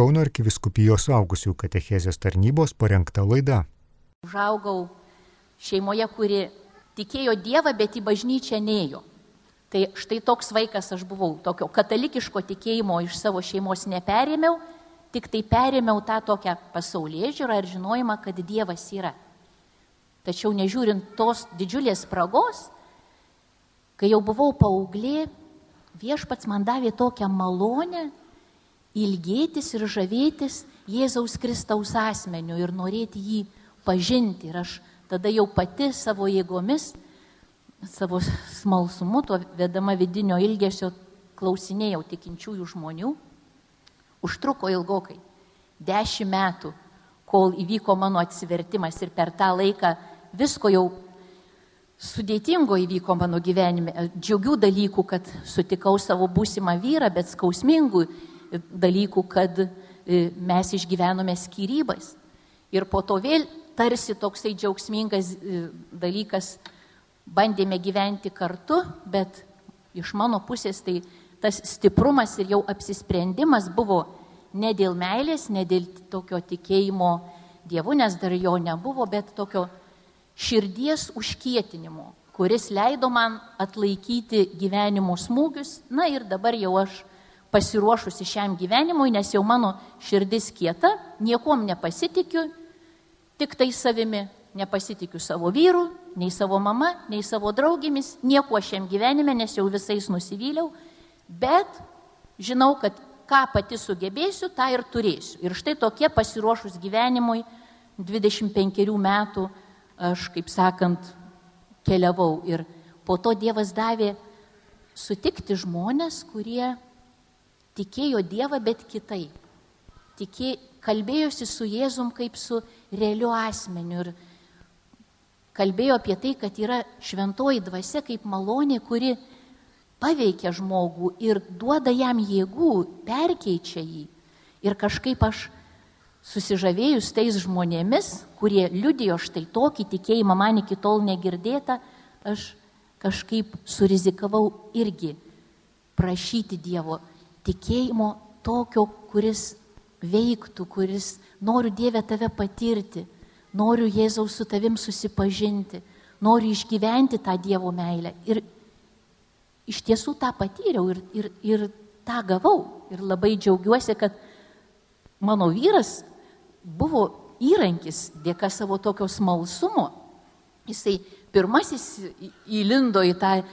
Kauno arkiviskupijos augusių katechezės tarnybos parengta laida. Užaugau šeimoje, kuri tikėjo Dievą, bet į bažnyčią neėjo. Tai štai toks vaikas aš buvau, tokio katalikiško tikėjimo iš savo šeimos neperėmiau, tik tai perėmiau tą tokią pasaulyje žiūrą ir žinojimą, kad Dievas yra. Tačiau nežiūrint tos didžiulės spragos, kai jau buvau paauglė, viešpats man davė tokią malonę ilgėtis ir žavėtis Jėzaus Kristaus asmeniu ir norėti jį pažinti. Ir aš tada jau pati savo jėgomis, savo smalsumu, to vedama vidinio ilgesio klausinėjau tikinčiųjų žmonių. Užtruko ilgokai. Dešimt metų, kol įvyko mano atsivertimas ir per tą laiką visko jau sudėtingo įvyko mano gyvenime. Džiaugių dalykų, kad sutikau savo būsimą vyrą, bet skausmingų dalykų, kad e, mes išgyvenome skirybas. Ir po to vėl tarsi toksai džiaugsmingas e, dalykas, bandėme gyventi kartu, bet iš mano pusės tai tas stiprumas ir jau apsisprendimas buvo ne dėl meilės, ne dėl tokio tikėjimo Dievu, nes dar jo nebuvo, bet tokio širdies užkietinimo, kuris leido man atlaikyti gyvenimo smūgius. Na ir dabar jau aš pasiruošusi šiam gyvenimui, nes jau mano širdis kieta, niekom nepasitikiu, tik tai savimi. Nepasitikiu savo vyru, nei savo mama, nei savo draugėmis, nieko šiam gyvenime, nes jau visais nusivyliau, bet žinau, kad ką pati sugebėsiu, tą ir turėsiu. Ir štai tokie pasiruošus gyvenimui, 25 metų aš, kaip sakant, keliavau. Ir po to Dievas davė sutikti žmonės, kurie tikėjo Dievą, bet kitaip. Tikė, kalbėjosi su Jėzum kaip su realiu asmeniu ir kalbėjo apie tai, kad yra šventoji dvasia kaip malonė, kuri paveikia žmogų ir duoda jam jėgų, perkeičia jį. Ir kažkaip aš susižavėjus tais žmonėmis, kurie liudijo štai tokį tikėjimą man iki tol negirdėtą, aš kažkaip surizikavau irgi prašyti Dievo tikėjimo tokio, kuris veiktų, kuris noriu Dievę tave patirti, noriu Jėzaus su tavim susipažinti, noriu išgyventi tą Dievo meilę. Ir iš tiesų tą patyriau ir, ir, ir tą gavau. Ir labai džiaugiuosi, kad mano vyras buvo įrankis dėka savo tokio smalsumo. Jisai pirmasis įlindo į tą e,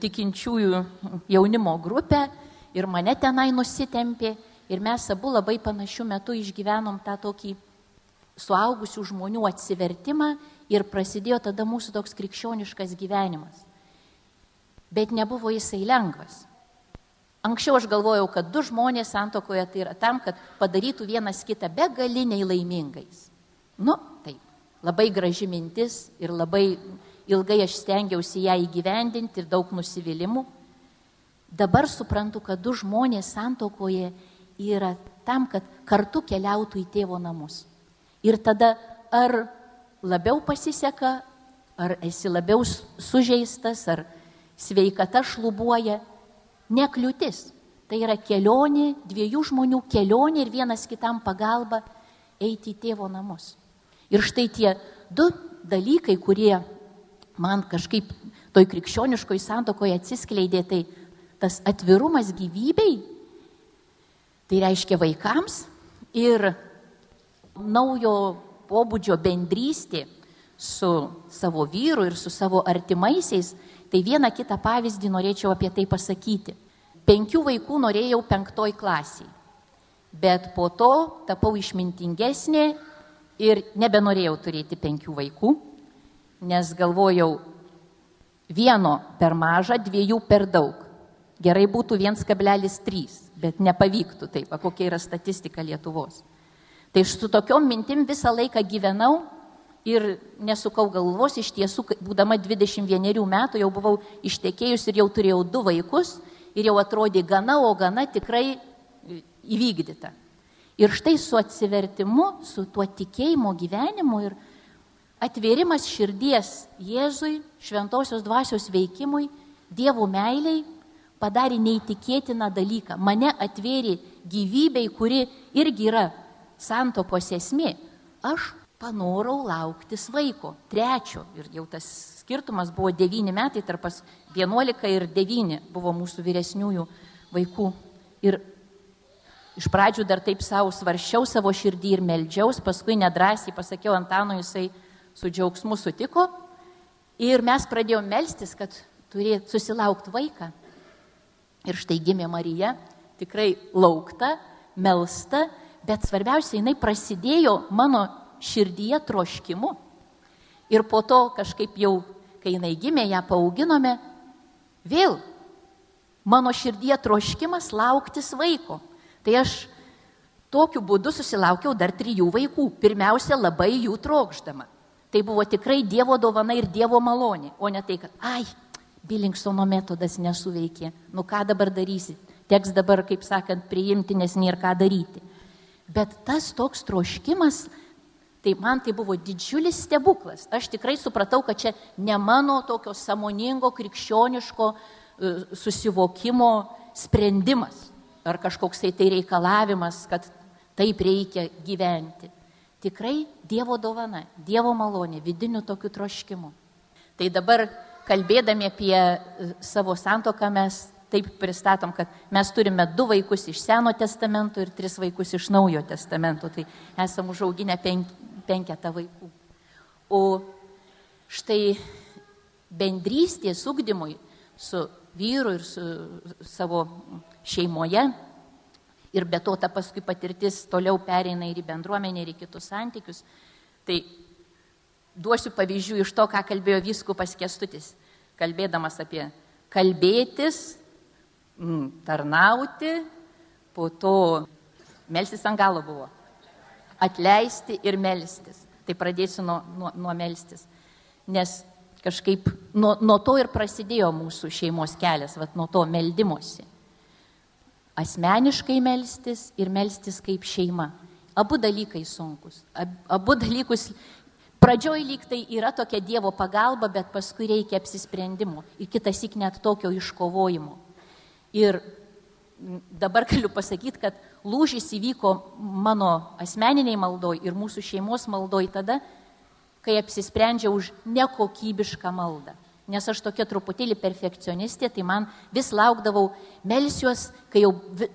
tikinčiųjų jaunimo grupę, ir mane tenai nusitempė ir mes abu labai panašių metų išgyvenom tą tokį suaugusių žmonių atsivertimą ir prasidėjo tada mūsų toks krikščioniškas gyvenimas. Bet nebuvo jisai lengvas. Anksčiau aš galvojau, kad du žmonės santokoje tai yra tam, kad padarytų vienas kitą begaliniai laimingais. Nu, taip, labai graži mintis ir labai ilgai aš stengiausi ją įgyvendinti ir daug nusivylimų. Dabar suprantu, kad du žmonės santokoje yra tam, kad kartu keliautų į tėvo namus. Ir tada ar labiau pasiseka, ar esi labiau sužeistas, ar sveikata šlubuoja, nekliūtis. Tai yra kelionė, dviejų žmonių kelionė ir vienas kitam pagalba eiti į tėvo namus. Ir štai tie du dalykai, kurie man kažkaip toj krikščioniškoj santokoje atsiskleidė, tai tas atvirumas gyvybei, tai reiškia vaikams ir naujo pobūdžio bendrystė su savo vyru ir su savo artimaisiais, tai vieną kitą pavyzdį norėčiau apie tai pasakyti. Penkių vaikų norėjau penktoj klasiai, bet po to tapau išmintingesnė ir nebenorėjau turėti penkių vaikų, nes galvojau, vieno per mažą, dviejų per daug. Gerai būtų 1,3, bet nepavyktų taip, kokia yra statistika Lietuvos. Tai su tokiom mintim visą laiką gyvenau ir nesukau galvos, iš tiesų, būdama 21 metų jau buvau ištekėjus ir jau turėjau du vaikus ir jau atrodė gana, o gana tikrai įvykdyta. Ir štai su atsivertimu, su tuo tikėjimo gyvenimu ir atvėrimas širdies Jėzui, šventosios dvasios veikimui, Dievo meiliai, padarė neįtikėtiną dalyką. Mane atvėrė gyvybei, kuri irgi yra santokos esmė. Aš panorau lauktis vaiko, trečio. Ir jau tas skirtumas buvo 9 metai, tarp 11 ir 9 buvo mūsų vyresniųjų vaikų. Ir iš pradžių dar taip savo svaršiau savo širdį ir meldžiaus, paskui nedrasiai pasakiau Antanui, jisai su džiaugsmu sutiko. Ir mes pradėjome melstis, kad turėtų susilaukti vaiką. Ir štai gimė Marija, tikrai laukta, melsta, bet svarbiausia, jinai prasidėjo mano širdyje troškimu. Ir po to kažkaip jau, kai jinai gimė, ją paauginome, vėl mano širdyje troškimas lauktis vaiko. Tai aš tokiu būdu susilaukiau dar trijų vaikų. Pirmiausia, labai jų trokšdama. Tai buvo tikrai Dievo dovana ir Dievo malonė, o ne tai, kad, ai, Bilinksono metodas nesuveikė. Nu ką dabar darysi? Teks dabar, kaip sakant, priimti, nes nėra ką daryti. Bet tas toks troškimas, tai man tai buvo didžiulis stebuklas. Aš tikrai supratau, kad čia ne mano tokio samoningo krikščioniško e, susivokimo sprendimas ar kažkoks tai, tai reikalavimas, kad taip reikia gyventi. Tikrai Dievo dovana, Dievo malonė, vidiniu tokiu troškimu. Tai dabar kalbėdami apie e, savo santoką mes taip pristatom, kad mes turime du vaikus iš Seno testamento ir tris vaikus iš Naujo testamento. Tai esam užauginę penk, penketą vaikų. O štai bendrystės ugdymui su vyru ir su savo šeimoje ir be to ta paskui patirtis toliau pereina ir į bendruomenę, ir į kitus santykius. Tai duosiu pavyzdžių iš to, ką kalbėjo vyskupas Kestutis kalbėdamas apie kalbėtis, mm, tarnauti, po to melstis ant galo buvo. Atleisti ir melstis. Tai pradėsiu nuo, nuo, nuo melstis. Nes kažkaip nuo, nuo to ir prasidėjo mūsų šeimos kelias, vat, nuo to meldymosi. Asmeniškai melstis ir melstis kaip šeima. Abu dalykai sunkus. Abu dalykus Pradžioj lyg tai yra tokia Dievo pagalba, bet paskui reikia apsisprendimo ir kitas įk net tokio iškovojimo. Ir dabar galiu pasakyti, kad lūžis įvyko mano asmeniniai maldoj ir mūsų šeimos maldoj tada, kai apsisprendžiau už nekokybišką maldą. Nes aš tokia truputėlį perfekcionistė, tai man vis laukdavau melsiuos, kai jau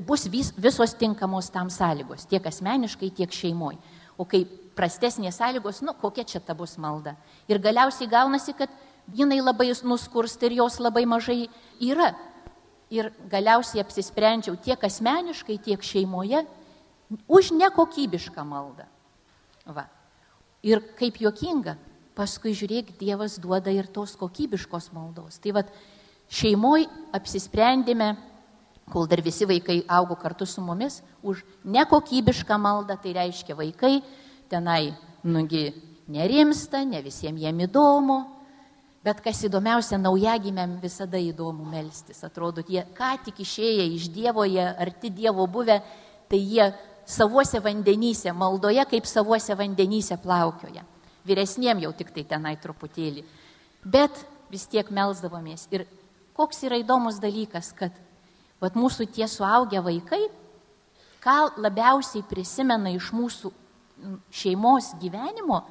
bus vis, visos tinkamos tam sąlygos, tiek asmeniškai, tiek šeimoje. O kai prastesnės sąlygos, nu kokia čia ta bus malda. Ir galiausiai gaunasi, kad jinai labai nuskursta ir jos labai mažai yra. Ir galiausiai apsisprendžiau tiek asmeniškai, tiek šeimoje už nekokybišką maldą. Va. Ir kaip juokinga, paskui žiūrėk, Dievas duoda ir tos kokybiškos maldos. Tai vad, šeimoje apsisprendėme, kol dar visi vaikai augo kartu su mumis, už nekokybišką maldą, tai reiškia vaikai tenai, nugi, nerimsta, ne visiems jiem įdomu, bet kas įdomiausia, naujagimiam visada įdomu melstis. Atrodo, jie ką tik išėję iš Dievo, jie arti Dievo buvę, tai jie savuose vandenyse, maldoje kaip savuose vandenyse plaukioja. Vyresniem jau tik tai tenai truputėlį. Bet vis tiek melzdavomės. Ir koks yra įdomus dalykas, kad vat, mūsų tie suaugę vaikai, ką labiausiai prisimena iš mūsų šeimos gyvenimo,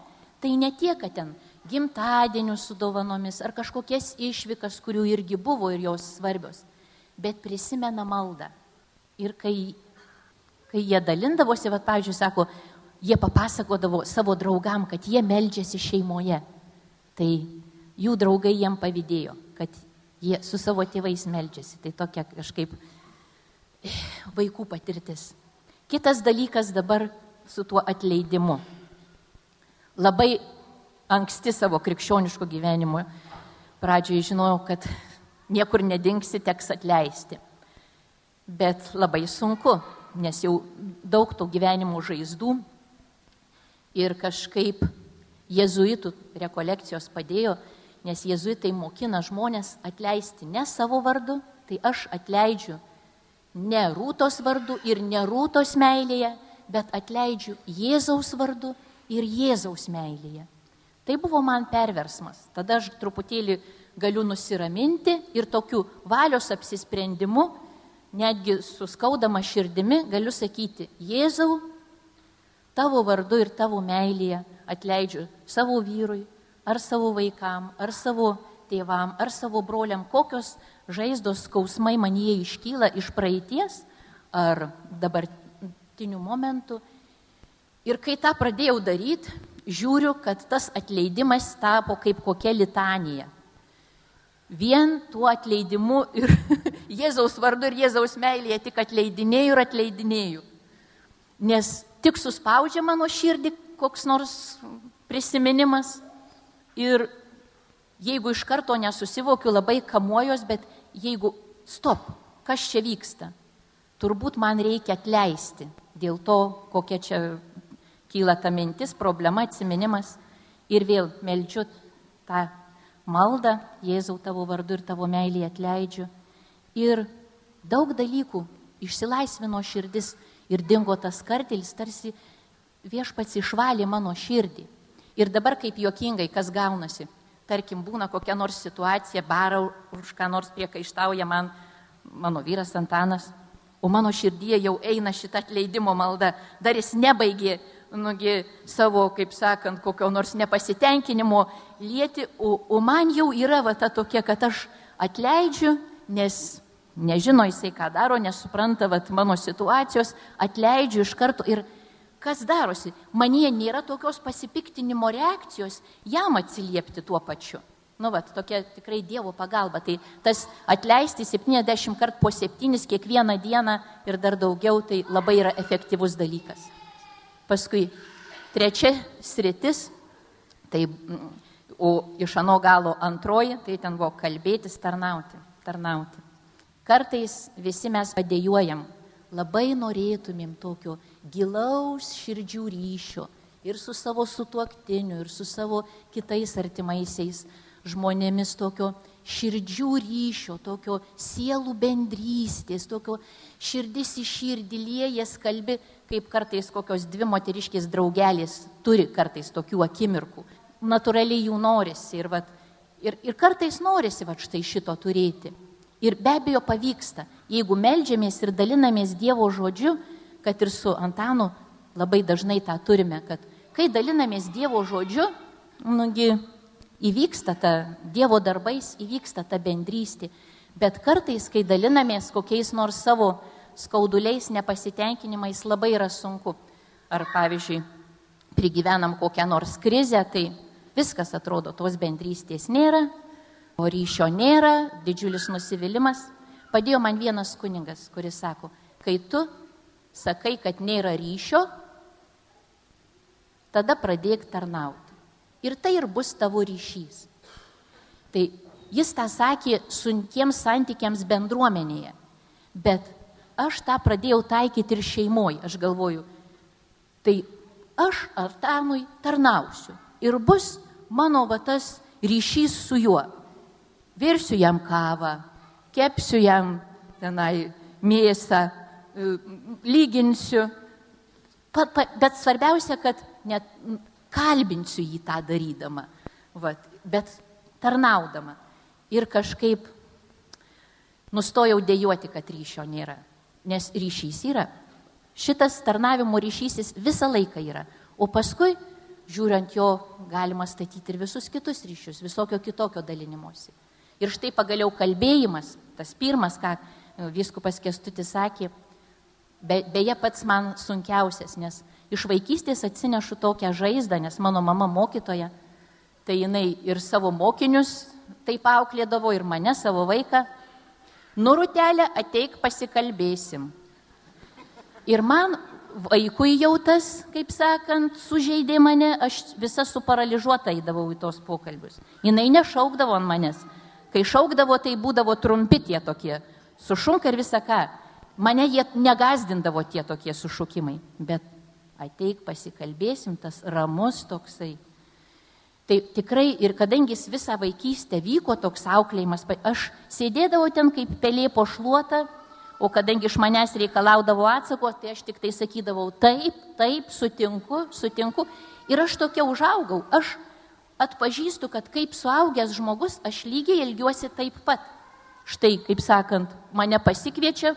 tai ne tiek, kad ten gimtadienius su dovanomis ar kažkokias išvykas, kurių irgi buvo ir jos svarbios, bet prisimena maldą. Ir kai, kai jie dalindavosi, va, pavyzdžiui, sako, jie papasakodavo savo draugam, kad jie meldžiasi šeimoje, tai jų draugai jiem pavydėjo, kad jie su savo tėvais meldžiasi. Tai tokia kažkaip vaikų patirtis. Kitas dalykas dabar su tuo atleidimu. Labai anksti savo krikščioniško gyvenimo pradžioje žinojau, kad niekur nedingsi, teks atleisti. Bet labai sunku, nes jau daug tų gyvenimo žaizdų ir kažkaip jezuitų rekolekcijos padėjo, nes jezuitai mokina žmonės atleisti ne savo vardu, tai aš atleidžiu ne rūtos vardu ir ne rūtos meilėje, bet atleidžiu Jėzaus vardu ir Jėzaus meilėje. Tai buvo man perversmas. Tada aš truputėlį galiu nusiraminti ir tokiu valios apsisprendimu, netgi suskaudama širdimi, galiu sakyti, Jėzau, tavo vardu ir tavo meilėje atleidžiu savo vyrui, ar savo vaikam, ar savo tėvam, ar savo broliam, kokios žaizdos skausmai man jie iškyla iš praeities ar dabartinių momentų. Ir kai tą pradėjau daryti, žiūriu, kad tas atleidimas tapo kaip kokia litanija. Vien tuo atleidimu ir Jėzaus vardu ir Jėzaus meilėje tik atleidinėjau ir atleidinėjau. Nes tik suspaudžia mano širdį koks nors prisiminimas ir jeigu iš karto nesusivokiu, labai kamuojos, bet jeigu stop, kas čia vyksta, turbūt man reikia atleisti dėl to, kokia čia kyla ta mintis, problema, atsiminimas ir vėl meldžiu tą maldą, Jėzau tavo vardu ir tavo meilį atleidžiu. Ir daug dalykų išsilaisvino širdis ir dingo tas kartelis, tarsi viešpats išvalė mano širdį. Ir dabar kaip juokingai, kas gaunasi. Tarkim, būna kokia nors situacija, bara už ką nors priekaištauja man mano vyras Antanas, o mano širdyje jau eina šitą atleidimo maldą. Dar jis nebaigė nugi savo, kaip sakant, kokio nors nepasitenkinimo lieti, o, o man jau yra va ta tokia, kad aš atleidžiu, nes nežino jisai, ką daro, nesupranta va mano situacijos, atleidžiu iš karto ir kas darosi, manie nėra tokios pasipiktinimo reakcijos jam atsiliepti tuo pačiu. Nu, va, tokia tikrai Dievo pagalba. Tai tas atleisti 70 kart po 7 kiekvieną dieną ir dar daugiau, tai labai yra efektyvus dalykas. Paskui trečia sritis, tai, o iš ano galo antroji, tai ten buvo kalbėtis, tarnauti, tarnauti. Kartais visi mes padėjuojam, labai norėtumėm tokio gilaus širdžių ryšio ir su savo sutuoktiniu, ir su savo kitais artimaisiais žmonėmis tokio širdžių ryšio, tokio sielų bendrystės, tokio širdis į širdį liejas kalbi, kaip kartais kokios dvi moteriškės draugelės turi kartais tokių akimirkų. Naturaliai jų norisi ir, vat, ir, ir kartais norisi vat, štai šito turėti. Ir be abejo pavyksta, jeigu melžiamės ir dalinamės Dievo žodžiu, kad ir su Antanu labai dažnai tą turime, kad kai dalinamės Dievo žodžiu, nugi įvyksta ta Dievo darbais, įvyksta ta bendrystė. Bet kartais, kai dalinamės kokiais nors savo skauduliais, nepasitenkinimais, labai yra sunku. Ar pavyzdžiui, prigyvenam kokią nors krizę, tai viskas atrodo, tos bendrystės nėra, o ryšio nėra, didžiulis nusivylimas. Padėjo man vienas kuningas, kuris sako, kai tu sakai, kad nėra ryšio, tada pradėk tarnauti. Ir tai ir bus tavo ryšys. Tai jis tą sakė sunkiems santykiams bendruomenėje. Bet aš tą pradėjau taikyti ir šeimoje. Aš galvoju, tai aš Artanui tarnausiu. Ir bus mano va tas ryšys su juo virsiu jam kavą, kepsiu jam tenai mėsą, e, lyginsiu. Pa, pa, bet svarbiausia, kad net kalbinsiu jį tą darydama, vat, bet tarnaudama. Ir kažkaip nustojau dėjoti, kad ryšio nėra. Nes ryšys yra. Šitas tarnavimo ryšys jis visą laiką yra. O paskui, žiūrint jo, galima statyti ir visus kitus ryšius, visokio kitokio dalinimuose. Ir štai pagaliau kalbėjimas, tas pirmas, ką e, viskupas Kestutis sakė, be, beje pats man sunkiausias, nes iš vaikystės atsinešu tokią žaizdą, nes mano mama mokytoja, tai jinai ir savo mokinius taip auklėdavo, ir mane, savo vaiką. Nurutelė, ateik pasikalbėsim. Ir man vaikui jau tas, kaip sakant, sužeidė mane, aš visa suparaližuota įdavau į tos pokalbius. Jis nešaukdavo ant manęs, Kai šaukdavo, tai būdavo trumpi tie tokie, sušunka ir visa ką. Mane jie negazdindavo tie tokie sušukimai, bet ateik pasikalbėsim, tas ramus toksai. Tai tikrai ir kadangi jis visą vaikystę vyko toks auklėjimas, aš sėdėdavau ten kaip pelė po šluotą, o kadangi iš manęs reikalaudavo atsako, tai aš tik tai sakydavau taip, taip, sutinku, sutinku. Ir aš tokia užaugau, aš atpažįstu, kad kaip suaugęs žmogus aš lygiai elgiuosi taip pat. Štai, kaip sakant, mane pasikviečia,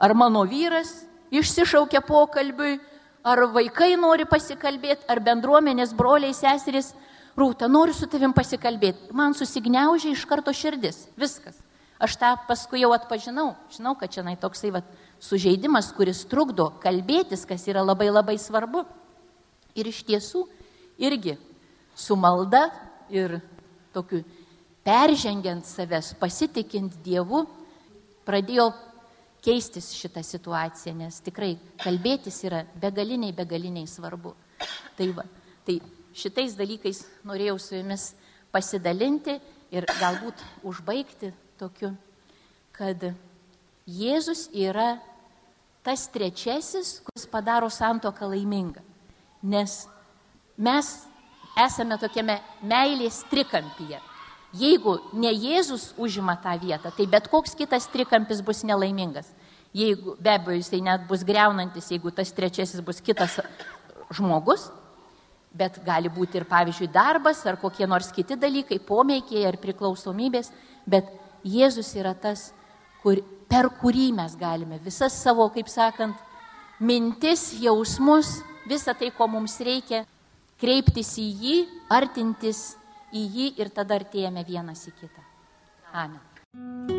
ar mano vyras išsišaukia pokalbiui, ar vaikai nori pasikalbėti, ar bendruomenės broliai, seserys, rūta, noriu su tavim pasikalbėti. Man susigniaužia iš karto širdis. Viskas. Aš tą paskui jau atpažinau. Žinau, kad čia toksai va, sužeidimas, kuris trukdo kalbėtis, kas yra labai labai svarbu. Ir iš tiesų irgi su malda ir tokiu peržengiant savęs, pasitikint Dievu, pradėjo keistis šitą situaciją, nes tikrai kalbėtis yra begaliniai, begaliniai svarbu. Tai, va, tai šitais dalykais norėjau su jumis pasidalinti ir galbūt užbaigti tokiu, kad Jėzus yra tas trečiasis, kuris padaro santoką laimingą. Nes mes esame tokiame meilės trikampyje. Jeigu ne Jėzus užima tą vietą, tai bet koks kitas trikampis bus nelaimingas. Jeigu, be abejo, jisai net bus greunantis, jeigu tas trečiasis bus kitas žmogus, bet gali būti ir, pavyzdžiui, darbas ar kokie nors kiti dalykai, pomėkiai ar priklausomybės, bet Jėzus yra tas, kur, per kurį mes galime visas savo, kaip sakant, mintis, jausmus, visą tai, ko mums reikia, kreiptis į jį, artintis į jį ir tada artėjame vienas į kitą. Amen.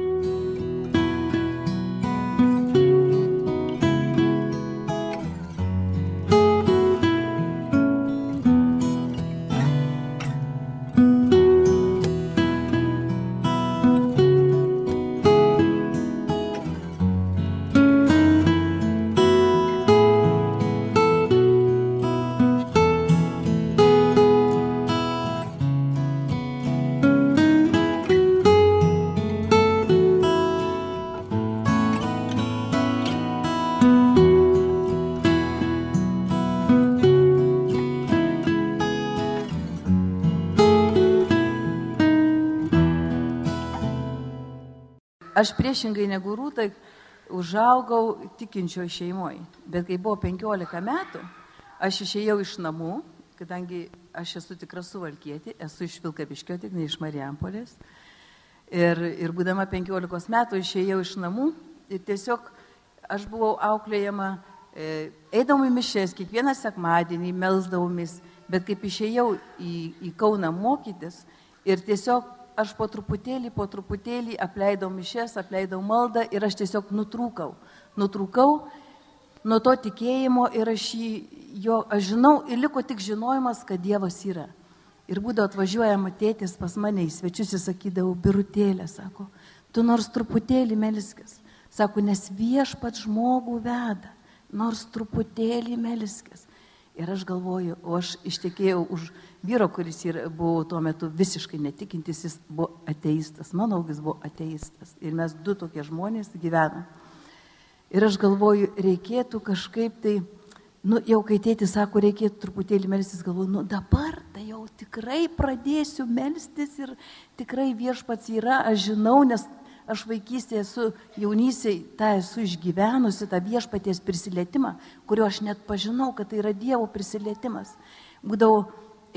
Aš priešingai negu rūta užaugau tikinčioje šeimoje. Bet kai buvo 15 metų, aš išėjau iš namų, kadangi aš esu tikra suvalkieti, esu iš Vilkapiškio, tik ne iš Marijampolės. Ir, ir būdama 15 metų išėjau iš namų ir tiesiog aš buvau auklėjama, e, eidavau į mišes, kiekvieną sekmadienį melsdavomis, bet kaip išėjau į, į Kauną mokytis ir tiesiog aš po truputėlį, po truputėlį apleidau mišes, apleidau maldą ir aš tiesiog nutrūkau. Nutrūkau nuo to tikėjimo ir aš jį, jo, aš žinau, ir liko tik žinojimas, kad Dievas yra. Ir būdavo atvažiuojama tėtis pas mane į svečius, jis sakydavo, birutėlė, sako, tu nors truputėlį meliskis. Sako, nes viešpat žmogų veda, nors truputėlį meliskis. Ir aš galvoju, o aš ištekėjau už vyro, kuris ir buvo tuo metu visiškai netikintis, jis buvo ateistas, mano augis buvo ateistas. Ir mes du tokie žmonės gyvenam. Ir aš galvoju, reikėtų kažkaip tai, nu jau kai tėtis sako, reikėtų truputėlį melstis, galvoju, nu dabar tai jau tikrai pradėsiu melstis ir tikrai viešpats yra, aš žinau, nes aš vaikystėje esu jaunystėje, tą esu išgyvenusi, tą viešpaties prisilietimą, kurio aš net pažinau, kad tai yra Dievo prisilietimas. Būdavau,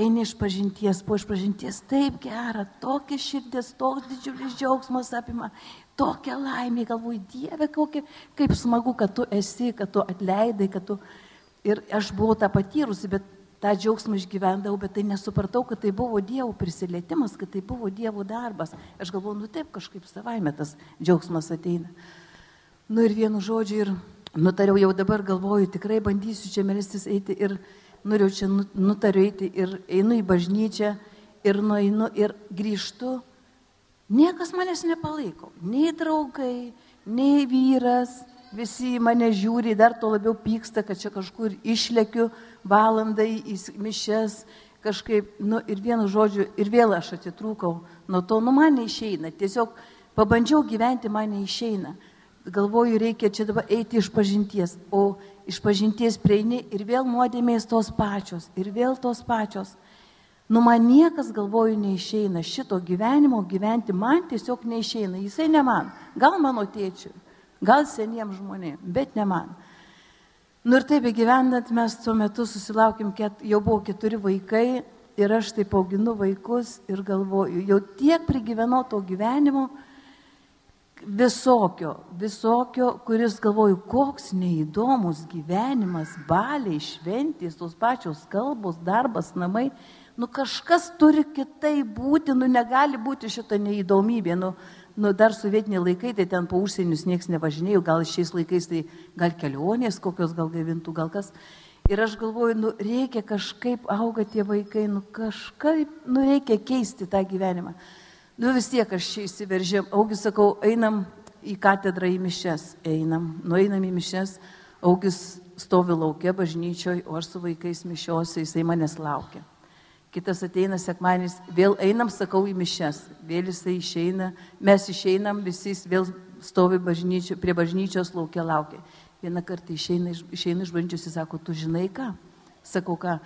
eini iš pažinties, po iš pažinties, taip gera, tokia širdis, toks didžiulis džiaugsmas apima, tokia laimė, galvoju, Dieve, kokia, kaip smagu, kad tu esi, kad tu atleidai, kad tu... Ir aš buvau tą patyrusi, bet tą džiaugsmą išgyvendavau, bet tai nesupratau, kad tai buvo Dievo prisilietimas, kad tai buvo Dievo darbas. Aš galvoju, nu taip kažkaip savaime tas džiaugsmas ateina. Nu ir vienu žodžiu ir nutariau jau dabar galvoju, tikrai bandysiu čia melstis eiti ir noriu čia nu, nutariu eiti ir einu į bažnyčią ir nueinu ir grįžtu. Niekas manęs nepalaiko, nei draugai, nei vyras, visi mane žiūri, dar to labiau pyksta, kad čia kažkur išlėkiu valandai į mišes, kažkaip, nu ir vienu žodžiu, ir vėl aš atitrūkau nuo to, nu man neišeina, tiesiog pabandžiau gyventi, man neišeina. Galvoju, reikia čia dabar eiti iš pažinties, o iš pažinties prieini ir vėl nuodėmės tos pačios, ir vėl tos pačios. Nu man niekas, galvoju, neišeina, šito gyvenimo gyventi man tiesiog neišeina, jisai ne man, gal mano tėčiui gal seniems žmonėms, bet ne man. Nu ir taip gyvenant mes tuo metu susilaukėm, ket, jau buvo keturi vaikai ir aš taip auginu vaikus ir galvoju, jau tiek prigyvenau to gyvenimo, visokio, visokio, kuris galvoju, koks neįdomus gyvenimas, baliai, šventės, tos pačios kalbos, darbas, namai. Nu kažkas turi kitai būti, nu negali būti šita neįdomybė. Nu, nu dar sovietiniai laikai, tai ten po užsienius niekas nevažinėjo, gal šiais laikais tai gal kelionės kokios, gal gaivintų, gal kas. Ir aš galvoju, nu reikia kažkaip auga tie vaikai, nu kažkaip, nu reikia keisti tą gyvenimą. Nu vis tiek aš čia įsiveržėm, augis sakau, einam į katedrą į mišes, einam, nueinam į mišes, augis stovi laukia bažnyčioje, o aš su vaikais mišiuose, jisai manęs laukia. Kitas ateina sekmanis, vėl einam, sakau, į mišes, vėl jisai išeina, mes išeinam, visi vėl stovi bažnyčio, prie bažnyčios laukia laukia. Vieną kartą išeina, išeina iš bažnyčios ir sako, tu žinai ką? Sakau, ką?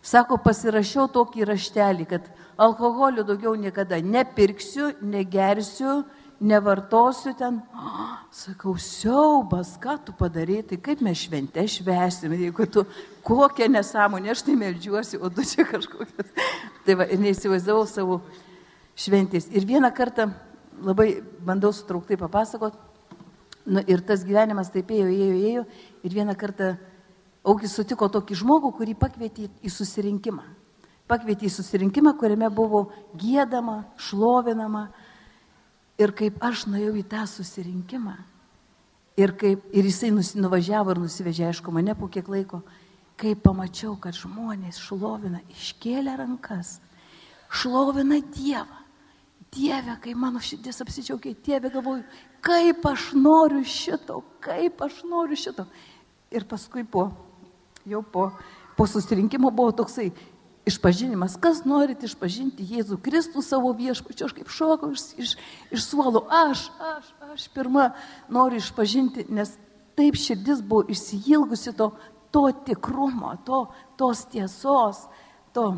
Sako, pasirašiau tokį raštelį, kad alkoholio daugiau niekada nepirksiu, negersiu, nevartosiu ten. Sakau, siaubas, ką tu padarai, tai kaip mes šventę švesime, jeigu tu kokią nesąmonę, aš tai melžiuosi, o tu čia kažkokias. Tai va, ir neįsivaizdavau savo šventės. Ir vieną kartą labai bandau sutrauktai papasakot, nu, ir tas gyvenimas taip ėjo, ėjo, ėjo, ir vieną kartą Augis sutiko tokį žmogų, kurį pakvietė į susirinkimą. Pakvietė į susirinkimą, kuriame buvo gėdama, šlovinama. Ir kaip aš nuėjau į tą susirinkimą, ir, kaip, ir jisai nuvažiavo ir nusivežė, aišku, mane po kiek laiko, kai pamačiau, kad žmonės šlovina, iškėlė rankas, šlovina Dievą. Dieve, kai mano širdis apsidžiaugia, Dieve, galvoju, kaip aš noriu šito, kaip aš noriu šito. Ir paskui po jau po, po susirinkimo buvo toksai išpažinimas, kas norit išpažinti Jėzų Kristų savo viešpačiu, aš kaip šokau iš, iš, iš suolo, aš, aš, aš pirmą noriu išpažinti, nes taip širdis buvo išsijilgusi to, to tikrumo, to, tos tiesos, to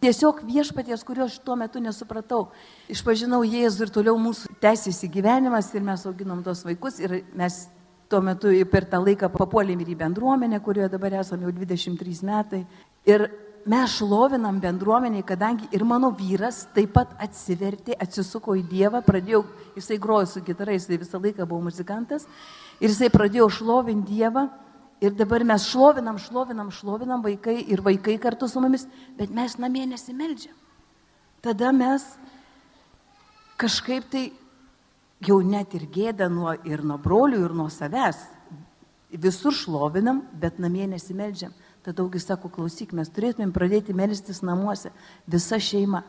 tiesiog viešpaties, kurio aš tuo metu nesupratau. Išpažinau Jėzų ir toliau mūsų tęsiasi gyvenimas ir mes auginom tos vaikus ir mes Tuo metu per tą laiką papuolėm ir į bendruomenę, kurioje dabar esame jau 23 metai. Ir mes šlovinam bendruomeniai, kadangi ir mano vyras taip pat atsivertė, atsisuko į Dievą, pradėjau, jisai grojo su gitara, jisai visą laiką buvo muzikantas, ir jisai pradėjo šlovinti Dievą. Ir dabar mes šlovinam, šlovinam, šlovinam vaikai ir vaikai kartu su mumis, bet mes namie nesimeldžiam. Tada mes kažkaip tai jau net ir gėda nuo, ir nuo brolių, ir nuo savęs. Visur šlovinam, bet namie nesimeldžiam. Tada daugi sako, klausyk, mes turėtumėm pradėti melstis namuose, visa šeima.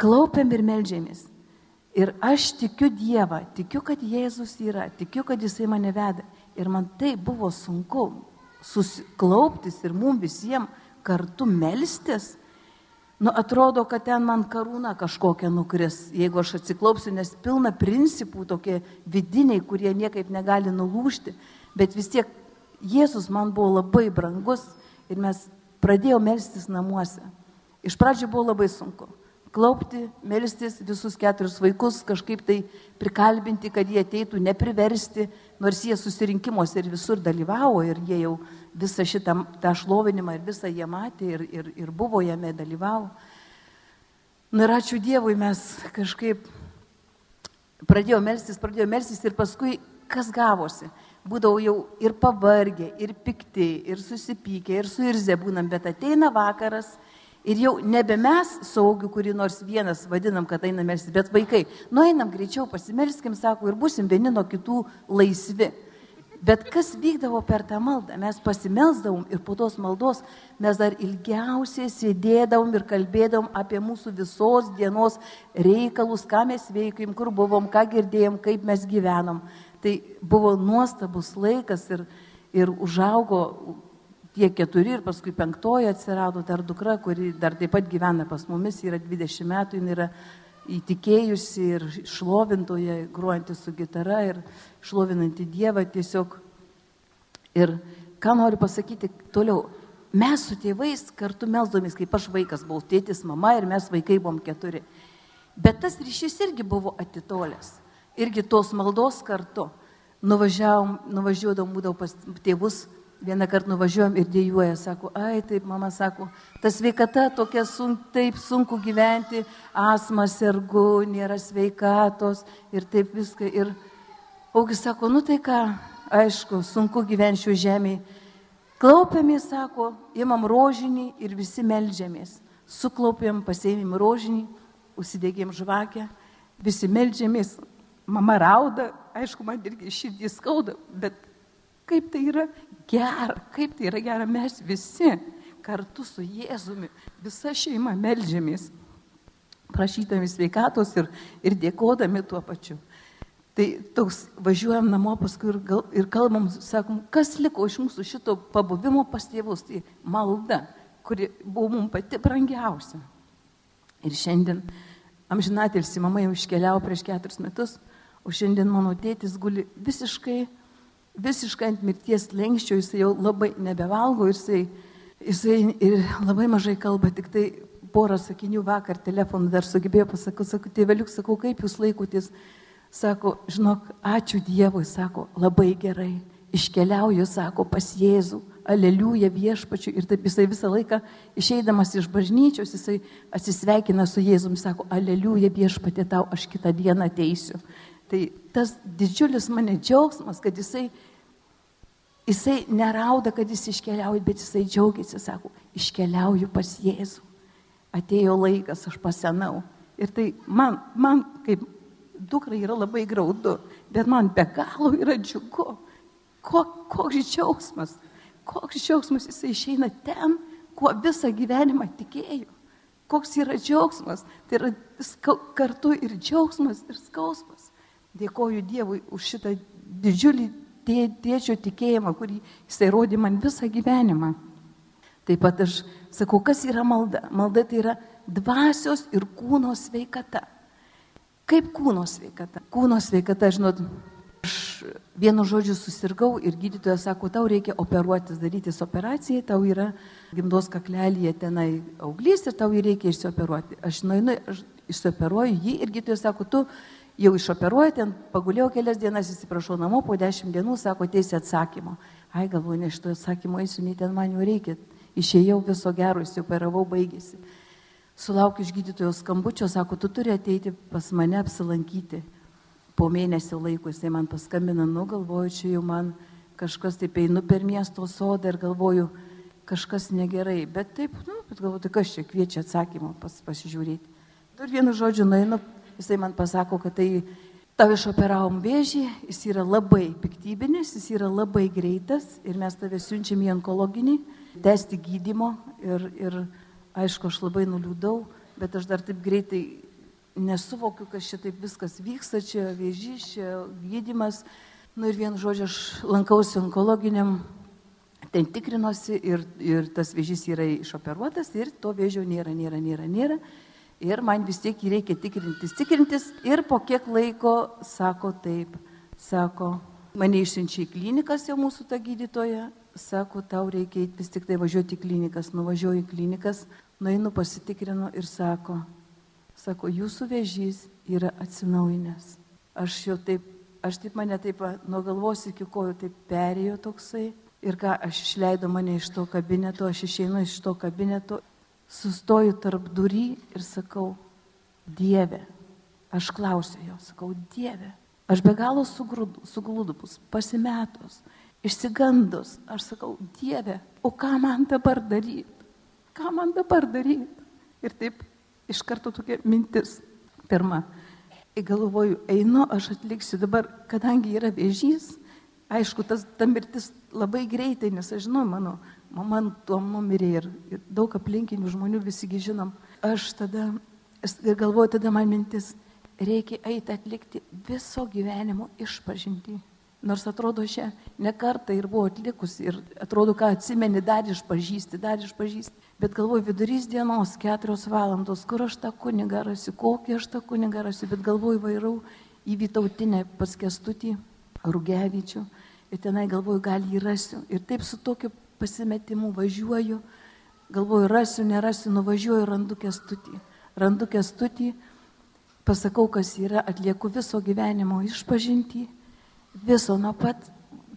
Klaupiam ir melžiamės. Ir aš tikiu Dievą, tikiu, kad Jėzus yra, tikiu, kad Jisai mane veda. Ir man tai buvo sunku susiklauptis ir mums visiems kartu melstis Nu, atrodo, kad ten man karūna kažkokia nukris, jeigu aš atsiklaupsiu, nes pilna principų tokie vidiniai, kurie niekaip negali nulūšti. Bet vis tiek Jėzus man buvo labai brangus ir mes pradėjome melstis namuose. Iš pradžių buvo labai sunku. Klaupti, melstis visus keturis vaikus, kažkaip tai prikalbinti, kad jie ateitų, nepriversti, nors jie susirinkimuose ir visur dalyvavo ir jie jau visą šitą tą šlovinimą ir visą jie matė ir, ir, ir buvo jame dalyvavo. Na ir ačiū Dievui mes kažkaip pradėjome melstis, pradėjome melstis ir paskui kas gavosi. Būdavau jau ir pavargę, ir pikti, ir susipykę, ir suirzę būnam, bet ateina vakaras ir jau nebe mes saugių, kurį nors vienas vadinam, kad einam melstis, bet vaikai, nueinam greičiau, pasimelskim, sako, ir busim vieni nuo kitų laisvi. Bet kas vykdavo per tą maldą? Mes pasimelsdavom ir po tos maldos mes dar ilgiausiai sėdėdavom ir kalbėdavom apie mūsų visos dienos reikalus, ką mes veikim, kur buvom, ką girdėjom, kaip mes gyvenom. Tai buvo nuostabus laikas ir, ir užaugo tie keturi ir paskui penktoji atsirado dar dukra, kuri dar taip pat gyvena pas mumis, yra 20 metų, jinai yra įtikėjusi ir šlovintoje, gruojanti su gitara ir šlovinanti Dievą tiesiog. Ir ką noriu pasakyti toliau. Mes su tėvais kartu melsdomės, kaip aš vaikas buvau, tėtis, mama ir mes vaikai buvom keturi. Bet tas ryšys irgi buvo atitolęs. Irgi tos maldos kartu. Nuvažiavom, nuvažiuodavom, būdavau pas tėvus Vieną kartą nuvažiuojam ir dėjuoja, sako, ai taip, mama sako, ta sveikata tokia sun, taip sunku gyventi, asma sergu, nėra sveikatos ir taip viską. Ir augis sako, nu tai ką, aišku, sunku gyventi šio žemėje. Klaupiamės, sako, imam rožinį ir visi melžiamės. Suklaupėm, pasėmėm rožinį, užsidėgėm žvakę, visi melžiamės. Mama rauda, aišku, man irgi širdį skauda, bet kaip tai yra gera, kaip tai yra gera, mes visi kartu su Jėzumi, visa šeima melžiamės, prašydami sveikatos ir, ir dėkodami tuo pačiu. Tai toks važiuojam namo paskui ir, gal, ir kalbam, sakom, kas liko iš mūsų šito pabuvimo pas tėvus, tai malda, kuri buvo mums pati brangiausia. Ir šiandien amžinatilsi mama jau iškeliavo prieš keturis metus, o šiandien mano tėtis guli visiškai visiškai ant mirties lenkščio, jisai jau labai nebevalgo, jisai, jisai ir labai mažai kalba, tik tai porą sakinių vakar telefonu dar sugebėjo pasakyti, sakau, tėveliuk, sakau, kaip jūs laikotės, sako, žinok, ačiū Dievui, sako, labai gerai, iškeliauju, sako, pas Jėzų, aleliuja viešpačiu ir taip jisai visą laiką išeidamas iš bažnyčios, jisai atsisveikina su Jėzumi, sako, aleliuja viešpatė tau, aš kitą dieną ateisiu. Tai tas didžiulis mane džiaugsmas, kad jisai, jisai nerauda, kad jis iškeliauja, bet jisai džiaugiasi, sako, iškeliauju pas Jėzų. Atėjo laikas, aš pasenau. Ir tai man, man kaip dukrai yra labai graudu, bet man be galo yra džiugu. Koks džiaugsmas, koks džiaugsmas jisai išeina ten, kuo visą gyvenimą tikėjo. Koks yra džiaugsmas, tai yra kartu ir džiaugsmas, ir skausmas. Dėkoju Dievui už šitą didžiulį tė, tėčio tikėjimą, kurį jisai rodė man visą gyvenimą. Taip pat aš sakau, kas yra malda? Malda tai yra dvasios ir kūno sveikata. Kaip kūno sveikata? Kūno sveikata, žinot, aš vienu žodžiu susirgau ir gydytojas sako, tau reikia operuotis, darytis operaciją, tau yra gimdos kaklelyje tenai auglys ir tau jį reikia išsioperuoti. Aš nueinu, aš išsioperuoju jį ir gydytojas sako, tu jau išoperuoja, ten pagulėjau kelias dienas, įsiprašau namo, po dešimt dienų sako, teisė atsakymo. Ai, galvoju, ne šito atsakymo eisiu, nei ten man jau reikia. Išėjau viso gero, įsioperavau, baigėsi. Sulaukiu iš gydytojo skambučio, sako, tu turi ateiti pas mane apsilankyti. Po mėnesio laiko jisai man paskambina, nu galvoju, čia jau man kažkas taip einu per miesto sodą ir galvoju, kažkas negerai. Bet taip, nu, bet galvoju, tai kas čia kviečia atsakymą pas, pasižiūrėti. Ir vienu žodžiu, nueinu Jisai man pasako, kad tai tau išoperavom vėžį, jis yra labai piktybinis, jis yra labai greitas ir mes tave siunčiam į onkologinį, tęsti gydimo ir, ir aišku, aš labai nuliūdau, bet aš dar taip greitai nesuvokiu, kas čia taip viskas vyksta, čia vėžys, čia gydimas. Nu ir vien žodžiu, aš lankausi onkologiniam, ten tikrinuosi ir, ir tas vėžys yra išoperuotas ir to vėžio nėra, nėra, nėra, nėra. Ir man vis tiek jį reikia tikrintis, tikrintis. Ir po kiek laiko sako taip, sako, mane išsiunčia į klinikas jau mūsų ta gydytoja, sako, tau reikia vis tik tai važiuoti į klinikas, nuvažiuoju į klinikas, nueinu pasitikrinu ir sako, sako, jūsų vėžys yra atsinaujinęs. Aš jau taip, aš taip mane taip nuo galvos iki kojų taip perėjo toksai. Ir ką, aš išleidau mane iš to kabineto, aš išeinu iš to kabineto sustoju tarp durį ir sakau, Dieve, aš klausiu jo, sakau, Dieve, aš be galo suglūdus, pasimetus, išsigandus, aš sakau, Dieve, o ką man dabar daryti? Ką man dabar daryti? Ir taip iš karto tokia mintis. Pirma, galvoju, einu, aš atliksiu dabar, kadangi yra vėžys, aišku, tas, ta mirtis labai greitai, nes aš žinau, mano mama tuo numirė ir, ir daug aplinkinių žmonių visigi žinom. Aš tada, galvoju, tada man mintis, reikia eiti atlikti viso gyvenimo išpažinti. Nors atrodo, šią nekartą ir buvo atlikus ir atrodo, ką atsimeni, dar išpažįsti, dar išpažįsti. Bet galvoju, vidurys dienos, keturios valandos, kur aš tą kunigą rasiu, kokį aš tą kunigą rasiu, bet galvoju, vairau į Vytautinę paskestutį Rugevičių ir tenai galvoju, gal jį rasiu. Ir taip su tokiu pasimetimu važiuoju, galvoju, rasiu, nerasiu, nuvažiuoju, randu kestutį. Randu kestutį, pasakau, kas yra, atlieku viso gyvenimo išpažinti, viso nuo pat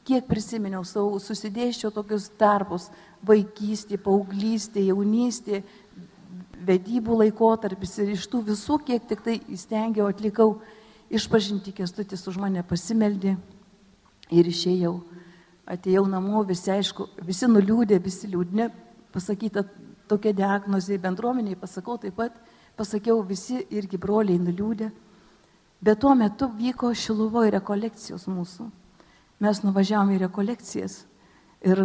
kiek prisiminiau savo, susidėščiau tokius darbus - vaikystė, paauglystė, jaunystė, vedybų laikotarpis ir iš tų visų, kiek tik tai įstengiau, atlikau išpažinti, kestutis už mane pasimeldė ir išėjau. Atėjau namo, visi aišku, visi nuliūdė, visi liūdni, pasakyta tokia diagnozė bendruomeniai, pasakau taip pat, pasakiau visi irgi broliai nuliūdė. Bet tuo metu vyko Šiluvoje rekolekcijos mūsų. Mes nuvažiavome į rekolekcijas ir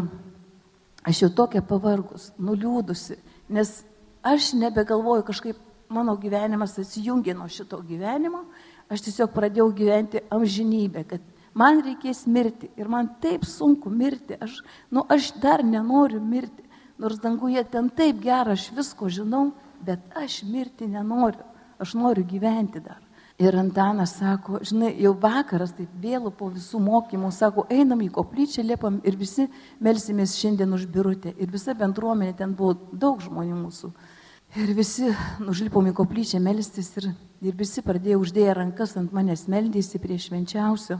aš jau tokia pavargus, nuliūdusi, nes aš nebegalvoju kažkaip, mano gyvenimas atsijungė nuo šito gyvenimo, aš tiesiog pradėjau gyventi amžinybę, kad man reikės mirti ir man taip sunku mirti, aš, nu, aš dar nenoriu mirti, nors danguje ten taip gera, aš visko žinau, bet aš mirti nenoriu, aš noriu gyventi dar. Ir Antanas sako, žinai, jau vakaras, taip vėlų po visų mokymų, sako, einam į koplyčią, liepam ir visi melsimės šiandien už birutę. Ir visa bendruomenė, ten buvo daug žmonių mūsų. Ir visi užlipom į koplyčią melstis ir, ir visi pradėjo uždėję rankas ant manęs meldėsi prie švenčiausio,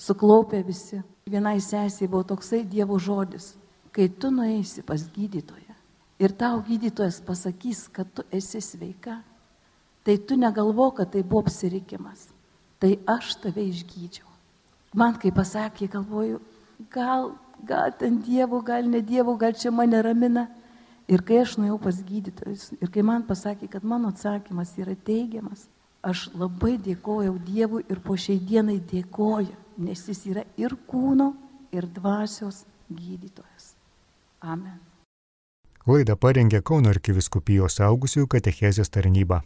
suklaupė visi. Vienai sesiai buvo toksai Dievo žodis, kai tu nueisi pas gydytoją ir tau gydytojas pasakys, kad tu esi sveika tai tu negalvo, kad tai buvo apsirikimas. Tai aš tave išgydžiau. Man kai pasakė, galvoju, gal, gal ten Dievo, gal ne Dievo, gal čia mane ramina. Ir kai aš nuėjau pas gydytojus ir kai man pasakė, kad mano atsakymas yra teigiamas, aš labai dėkojau Dievui ir po šiai dienai dėkoju, nes jis yra ir kūno, ir dvasios gydytojas. Amen. Laidą parengė Kauno arkiviskupijos augusiųjų katechezės tarnyba.